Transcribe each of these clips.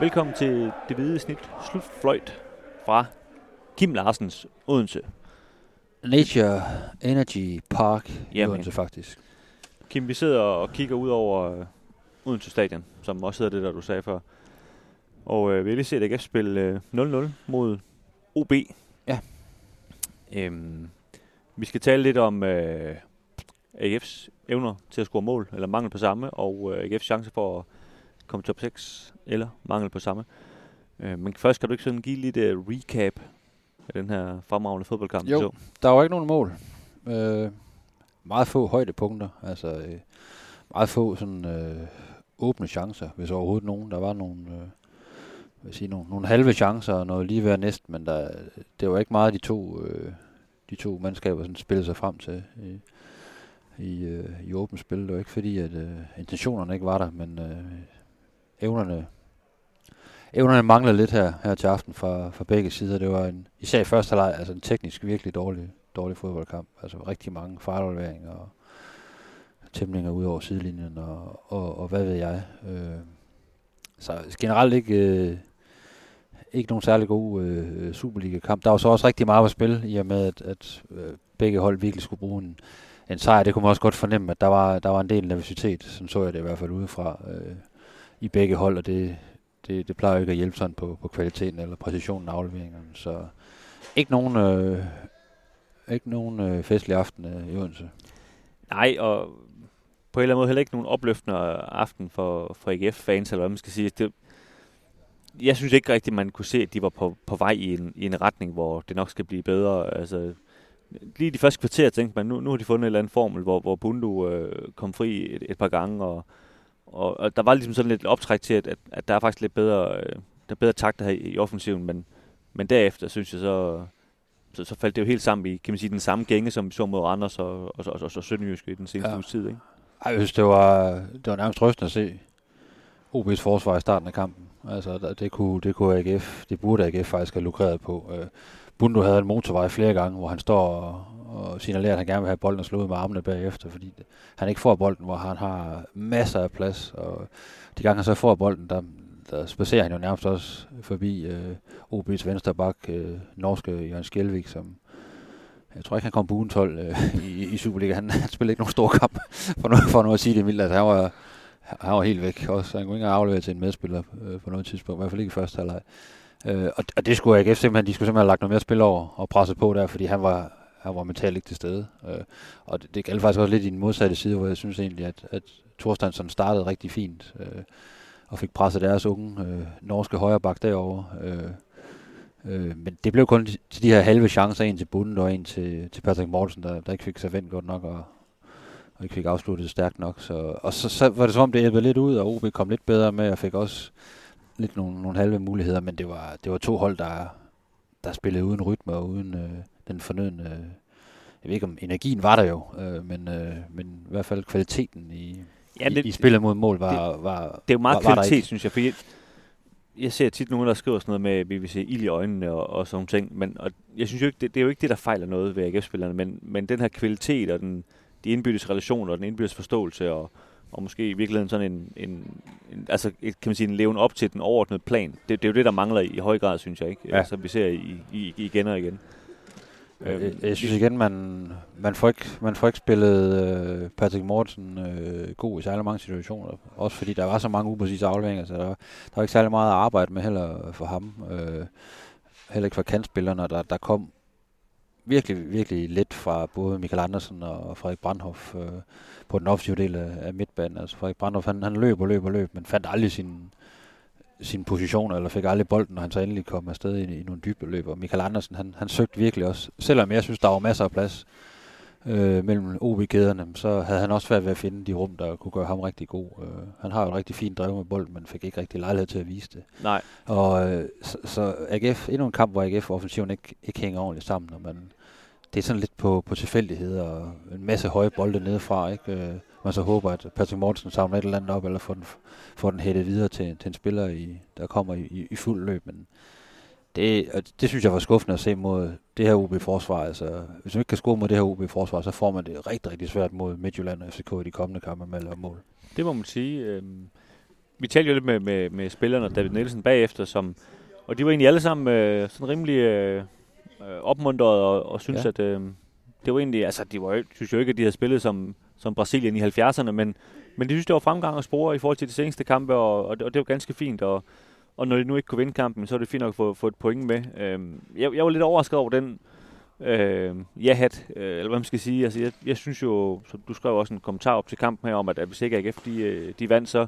Velkommen til det hvide snit slutfløjt fra Kim Larsens Odense. Nature Energy Park i Jamen. Odense faktisk. Kim, vi sidder og kigger ud over øh, Odense Stadion, som også hedder det, der du sagde før. Og øh, vi har lige set AGF spille øh, 0-0 mod OB. Ja. Øhm, vi skal tale lidt om øh, AGF's evner til at score mål, eller mangel på samme, og øh, AGF's chance for at komme top 6, eller mangel på samme. Øh, men først skal du ikke sådan give lidt uh, recap af den her fremragende fodboldkamp, Jo. så? Der var ikke nogen mål. Øh, meget få højdepunkter. Altså øh, meget få sådan øh, åbne chancer, hvis overhovedet nogen. Der var nogle, øh, vil sige, nogle, nogle halve chancer og noget lige ved næst, men der, det var ikke meget de to, øh, de to mandskaber sådan spillede sig frem til i, i, øh, i åbent spil. Det var ikke fordi, at øh, intentionerne ikke var der, men øh, evnerne evnerne mangler lidt her, her til aften fra, fra begge sider. Det var en, især i første halvleg, altså en teknisk virkelig dårlig, dårlig fodboldkamp. Altså rigtig mange fejlafleveringer og tæmninger ud over sidelinjen og, og, og hvad ved jeg. Øh, så generelt ikke, øh, ikke nogen særlig god øh, Superliga-kamp. Der var så også rigtig meget på spil, i og med at, at øh, begge hold virkelig skulle bruge en, en sejr. Det kunne man også godt fornemme, at der var, der var en del nervøsitet, sådan så jeg det i hvert fald udefra, øh, i begge hold, og det, det, det plejer jo ikke at hjælpe sådan på, på kvaliteten eller præcisionen af afleveringerne. Så ikke nogen, øh, ikke nogen øh, festlig aften øh, i Odense. Nej, og på en eller anden måde heller ikke nogen opløftende aften for, for AGF-fans, eller hvad man skal sige. Det, jeg synes ikke rigtigt, man kunne se, at de var på, på vej i en, i en retning, hvor det nok skal blive bedre. Altså, lige de første kvarter tænkte man, nu, nu har de fundet en eller anden formel, hvor, hvor Bundu øh, kom fri et, et par gange, og, og, og der var ligesom sådan lidt optræk til, at, at, at der er faktisk lidt bedre, øh, der er bedre takter her i, i offensiven, men, men derefter synes jeg så, så, så faldt det jo helt sammen i, kan man sige, den samme gænge, som vi så mod Randers og, og, og, og, og Sønderjyske i den seneste Ja. uges tid, ikke? Ej, jeg synes, det var, det var nærmest rystende at se OB's forsvar i starten af kampen. Altså, der- det kunne, det kunne AGF, det burde AGF faktisk have lukreret på. Øh, Bundu havde en motorvej flere gange, hvor han står og, og signalerer, at han gerne vil have bolden og slå ud med armene bagefter, fordi han ikke får bolden, hvor han har masser af plads. Og de gange han så får bolden, der, der spacerer han jo nærmest også forbi øh, OB's venstre bak, øh, norske Jørgen Skjelvik, som jeg tror ikke, han kom på ugen 12 øh, i, i Superliga. Han, han spillede ikke nogen stor kamp, for nu, for nu at sige det mildt. Altså, han, var, han var helt væk også. Han kunne ikke engang aflevere til en medspiller øh, på noget tidspunkt, i hvert fald ikke i første halvleg. Øh, og, og, det skulle AGF simpelthen, de skulle simpelthen have lagt noget mere spil over og presset på der, fordi han var, her var mentalt ikke til stede. Øh, og det, det galt faktisk også lidt i den modsatte side, hvor jeg synes egentlig, at, at Thorstensson startede rigtig fint øh, og fik presset deres unge øh, norske højreback derovre. Øh, Øh, men det blev kun til de her halve chancer, en til bunden og en til, til Patrick Mortensen, der, der ikke fik sig vendt godt nok og, og ikke fik afsluttet stærkt nok. Så, og så, så var det som om, det hjælpede lidt ud, og OB kom lidt bedre med og fik også lidt nogle, nogle halve muligheder, men det var, det var to hold, der, der spillede uden rytme og uden øh, den fornødne... Øh, jeg ved ikke, om energien var der jo, øh, men, øh, men i hvert fald kvaliteten i, Ja, i, det, i spillet mod mål var... var, det er jo meget var, kvalitet, ikke. synes jeg, for jeg, jeg ser tit nogen, der skriver sådan noget med, vi vil se ild i øjnene og, og sådan nogle ting, men og jeg synes jo ikke, det, det er jo ikke det, der fejler noget ved AGF-spillerne, men, men den her kvalitet og den, de indbyrdes relationer og den indbyrdes forståelse og, og måske i virkeligheden sådan en, en, en altså kan man sige, en leven op til den overordnede plan. Det, det er jo det, der mangler i, i høj grad, synes jeg, ikke? Ja. Som vi ser i, i, igen og igen. Jeg, jeg, jeg synes igen, man, man, får ikke, man får ikke spillet øh, Patrick Mortensen øh, god i særlig mange situationer. Også fordi der var så mange upræcise afleveringer, så der, var- der var ikke særlig meget at arbejde med heller for ham. Øh, heller ikke for kantspillerne. Der, der kom virkelig, virkelig let fra både Michael Andersen og Frederik Brandhoff øh, på den offensive del af, af midtbanen. Altså Frederik Brandhoff, han, han løb og løb og løb, men fandt aldrig sin, sin position, eller fik aldrig bolden, når han så endelig kom afsted i, i nogle dybe løb. Og Michael Andersen, han, han søgte virkelig også, selvom jeg synes, der var masser af plads øh, mellem OB-kæderne, så havde han også svært ved at finde de rum, der kunne gøre ham rigtig god. Øh, han har jo et rigtig fint drev med bolden, men fik ikke rigtig lejlighed til at vise det. Nej, Og øh, så, så AGF, endnu en kamp, hvor AGF offensiven ikke, ikke hænger ordentligt sammen, og man, det er sådan lidt på, på tilfældighed og en masse høje bolde nedefra, ikke? Øh, man så håber, at Patrick Mortensen samler et eller andet op, eller får den, får den hættet videre til, til en spiller, i, der kommer i, i, i fuld løb, men det, og det synes jeg var skuffende at se mod det her OB-forsvar. Altså, hvis man ikke kan score mod det her OB-forsvar, så får man det rigtig, rigtig svært mod Midtjylland og FCK i de kommende kampe med at lave mål. Det må man sige. Øhm, vi talte jo lidt med, med, med spillerne og David Nielsen bagefter, som, og de var egentlig alle sammen øh, sådan rimelig øh, øh opmuntret og, og synes, ja. at øh, det var egentlig, altså de var, synes jo ikke, at de havde spillet som, som Brasilien i 70'erne, men, men de synes, det var fremgang og spore i forhold til de seneste kampe, og, og, det, og det var ganske fint, og, og når de nu ikke kunne vinde kampen, så er det fint nok at få, få et point med. Øhm, jeg, jeg var lidt overrasket over den øh, ja-hat, øh, eller hvad man skal sige. Altså, jeg, jeg synes jo, så du skrev også en kommentar op til kampen her om, at, at hvis ikke AGF de, øh, de vandt, så,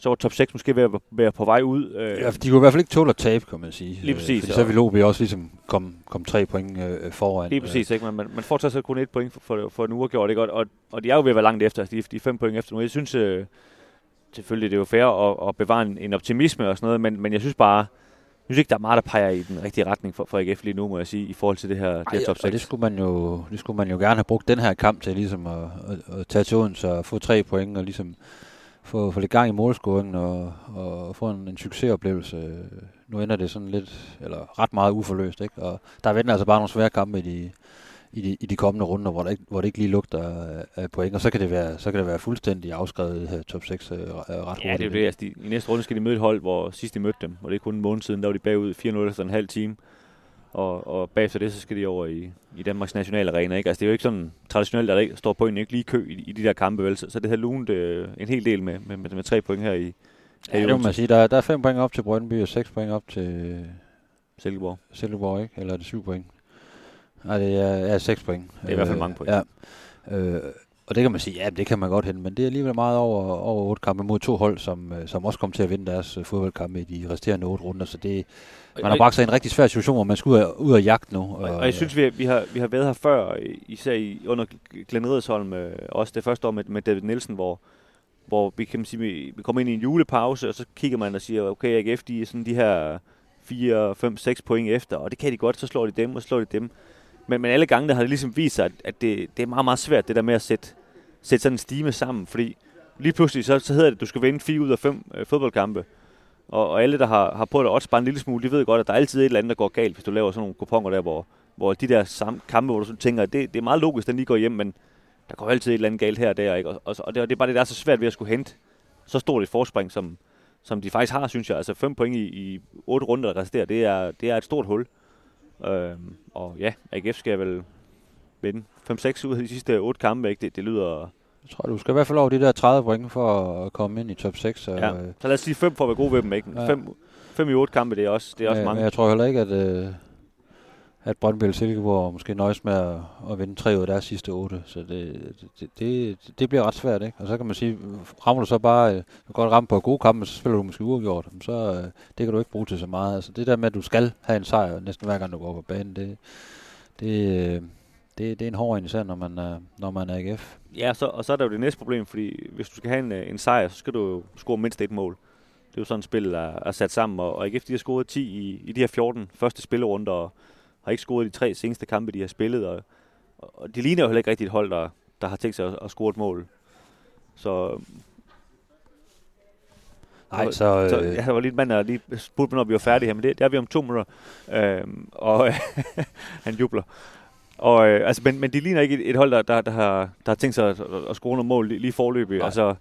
så var top 6 måske ved at være på vej ud. Øh. Ja, de kunne i hvert fald ikke tåle at tabe, kan man sige. Lige præcis. Fordi så ville OB også ligesom komme kom tre point øh, foran. Lige præcis, ikke? Man, man, man får så kun et point for, for, for en uafgjort, ikke? Og, og, og de er jo ved at være langt efter, altså de, de er fem point efter nu. Jeg synes, øh, selvfølgelig det er jo fair at, at bevare en, en optimisme og sådan noget, men, men jeg synes bare, jeg synes ikke, der er meget, der peger i den rigtige retning for, for AGF lige nu, må jeg sige, i forhold til det her, Ej, det her top 6. det skulle, man jo, det skulle man jo gerne have brugt den her kamp til, ligesom at, at, at tage til Odense og få tre point, og ligesom få, få lidt gang i målscoringen og, og få en, en succesoplevelse. Nu ender det sådan lidt, eller ret meget uforløst, ikke? Og der venter altså bare nogle svære kampe i de, i de, i de kommende runder, hvor, der ikke, hvor det ikke lige lugter af point, og så kan det være, så kan det være fuldstændig afskrevet her top 6 øh, ret hurtigt. Ja, det er det. Altså, de, I næste runde skal de møde et hold, hvor sidst de mødte dem, og det er kun en måned siden, der var de bagud 4-0 efter en halv time. Og, og bagefter det, så skal de over i, i Danmarks nationale arena. Ikke? Altså, det er jo ikke sådan traditionelt, at der står point ikke lige kø i, i de der kampe, vel? Så, så det har lunet øh, en hel del med, med, med, med tre point her i, Ja, det må man sige. Der, der er fem point op til Brøndby og seks point op til Silkeborg. Silkeborg, ikke? Eller er det syv point? Nej, det er, ja, 6 point. Det er i hvert fald mange point. Ja. Øh, og det kan man sige, ja, det kan man godt hente, men det er alligevel meget over, over otte kampe mod to hold, som, øh, som også kommer til at vinde deres uh, fodboldkampe i de resterende otte runder, så det, man har bragt sig i en rigtig svær situation, hvor man skal ud af, ud af jagt nu. Og, og jeg synes, vi, vi, har, vi har været her før, især i, under Glenn Ridersholm, øh, også det første år med, med David Nielsen, hvor, hvor vi kan sige, vi, kommer ind i en julepause, og så kigger man og siger, okay, AGF, de er sådan de her 4, 5, 6 point efter, og det kan de godt, så slår de dem, og slår de dem. Men, men alle gange, der har det ligesom vist sig, at, at det, det er meget, meget svært, det der med at sætte, sætte sådan en stime sammen. Fordi lige pludselig, så, så hedder det, at du skal vinde 4 ud af 5 øh, fodboldkampe. Og, og alle, der har, har prøvet at odds bare en lille smule, de ved godt, at der er altid et eller andet, der går galt, hvis du laver sådan nogle kuponer der, hvor, hvor de der sam, kampe, hvor du tænker, at det, det er meget logisk, at den lige går hjem, men der går altid et eller andet galt her og der. Ikke? Og, og, og det, og det er bare det, der er så svært ved at skulle hente så stort et forspring, som, som de faktisk har, synes jeg. Altså 5 point i, i 8 runder, der resterer, det er, det er et stort hul. Øh, og ja, AGF skal vel vinde 5-6 ud af de sidste 8 kampe, ikke? Det, det lyder... Jeg tror, du skal i hvert fald over de der 30 point for at komme ind i top 6. Så, ja. så lad os sige 5 for at være gode ved dem, ikke? 5 ja. i 8 kampe, det er også, det er også ja, mange. Jeg tror heller ikke, at, øh, at Brøndby eller Silkeborg måske nøjes med at, at vinde tre ud af deres sidste otte. Så det, det, det, det bliver ret svært, ikke? Og så kan man sige, rammer du så bare, øh, du godt ramme på gode kampe, så spiller du måske uafgjort. Så øh, det kan du ikke bruge til så meget. Altså det der med, at du skal have en sejr næsten hver gang du går på banen, det, det, øh, det, det er en hård især, når man er, når man er AGF. Ja, så, og så er der jo det næste problem, fordi hvis du skal have en, en sejr, så skal du score mindst et mål. Det er jo sådan et spil, der er sat sammen, og, og AGF de har scoret 10 i, i de her 14 første spillerunder, og har ikke scoret de tre seneste kampe, de har spillet, og, og de ligner jo heller ikke rigtig et hold, der, der har tænkt sig at, at score et mål. Så Nej, så... så øh... jeg var lige mand, der lige spurgte mig, når vi var færdige her, men det, det er vi om to minutter. Øhm, og han jubler. Og, øh, altså, men, men de ligner ikke et, et hold, der, der, der, har, der har tænkt sig at, at, score nogle mål lige, lige forløbet. Altså,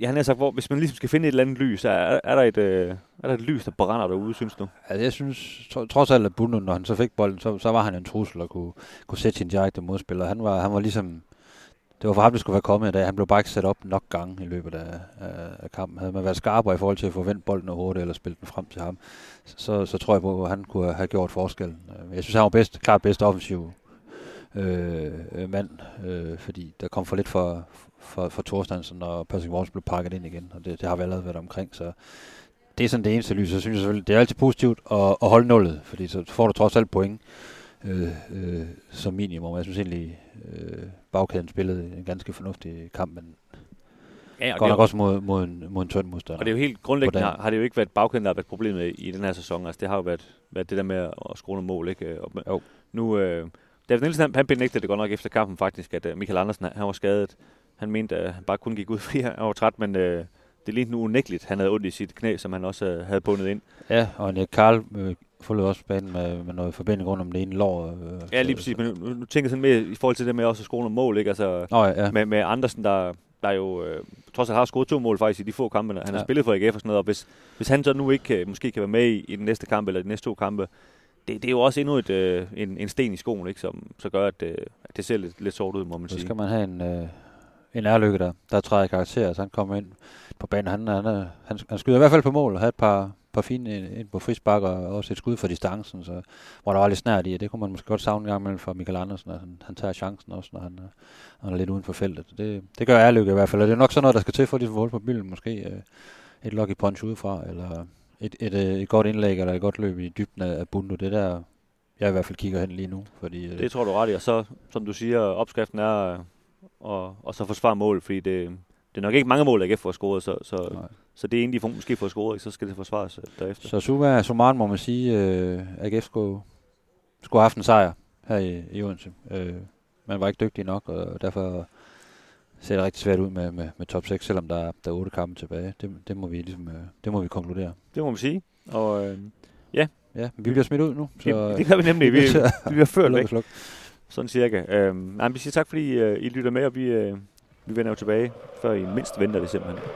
Ja, han har sagt, hvor, hvis man ligesom skal finde et eller andet lys, er, er, der, et, øh, er der et lys, der brænder derude, synes du? Altså, jeg synes, trods alt, at Bundu, når han så fik bolden, så, så var han en trussel og kunne, kunne sætte sin direkte modspiller. Han var, han var ligesom, det var for ham, det skulle være kommet i dag. Han blev bare ikke sat op nok gange i løbet af, af, af kampen. Havde man været skarpere i forhold til at få vendt bolden hurtigt eller spille den frem til ham, så, så tror jeg på, at han kunne have gjort forskellen. Øh, jeg synes, han var bedst, klart bedst offensiv øh, øh, mand, øh, fordi der kom for lidt for, for, for Thorstensen, og Patrick Morris blev pakket ind igen, og det, det har vi allerede været omkring, så det er sådan det eneste lys. Jeg synes selvfølgelig, det er altid positivt at, at holde nullet, fordi så får du trods alt point øh, øh, som minimum. Jeg synes egentlig, øh, bagkæden spillede en ganske fornuftig kamp, men Ja, godt nok også mod, mod, en, mod en tynd modstander. Og det er jo helt grundlæggende, har, har det jo ikke været bagkæden, der har været problemet i, den her sæson. Altså, det har jo været, været det der med at, skrue mål. Ikke? Og, jo. Nu, øh, David Nielsen, han, han benægtede det godt nok efter kampen faktisk, at uh, Michael Andersen han var skadet han mente, at han bare kun gik ud, fordi han var træt, men øh, det lignede nu unægteligt. Han havde ondt i sit knæ, som han også øh, havde bundet ind. Ja, og Nick Karl øh, forlod også banen med, med noget forbinding rundt om det ene lår. Øh, ja, lige præcis. Men nu, nu tænker jeg sådan mere i forhold til det med også at skrue nogle mål, ikke? Altså, Nå, ja, ja. Med, med Andersen, der, der jo øh, trods alt har scoret to mål faktisk i de få kampe, han ja. har spillet for AGF og sådan noget, og hvis, hvis han så nu ikke øh, måske kan være med i, i den næste kamp, eller de næste to kampe, det, det er jo også endnu et, øh, en, en sten i skoen, ikke, som så gør, at, øh, at det ser lidt, lidt sort ud, må man så sige. Så skal man have en, øh, en ærlykke der, der træder karakter, så han kommer ind på banen. Han, han, han, han skyder i hvert fald på mål og har et par, par fine øh, ind på frisbak og også et skud for distancen, så, hvor der var lidt snært i, det kunne man måske godt savne en gang imellem for Michael Andersen, at han, han tager chancen også, når han, øh, han er lidt uden for feltet. Det, det gør ærlykke i hvert fald, og det er nok sådan noget, der skal til for at de får på bylden, måske øh, et lucky punch udefra, eller et, et, et, et godt indlæg, eller et godt løb i dybden af Bundo. Det der, jeg i hvert fald kigger hen lige nu. Fordi, øh, det tror du ret i, og så, som du siger, opskriften er øh, og, og så forsvare mål, fordi det, det er nok ikke mange mål, AGF får scoret, så, så, så det er en, de måske får scoret, så skal det forsvares øh, derefter. Så summa summarum må man sige, at øh, AGF skulle, skulle have haft en sejr her i, i Odense. Øh, man var ikke dygtig nok, og derfor ser det rigtig svært ud med, med, med top 6, selvom der, der er otte kampe tilbage. Det, det, må vi ligesom, øh, det må vi konkludere. Det må man sige. Og øh, ja. Ja, vi bliver smidt ud nu. Så, det, det kan vi nemlig. Vi, vi bliver ført væk. Sådan cirka. Øhm, vi siger tak, fordi øh, I lytter med, og vi, øh, vi vender jo tilbage, før I mindst venter det simpelthen.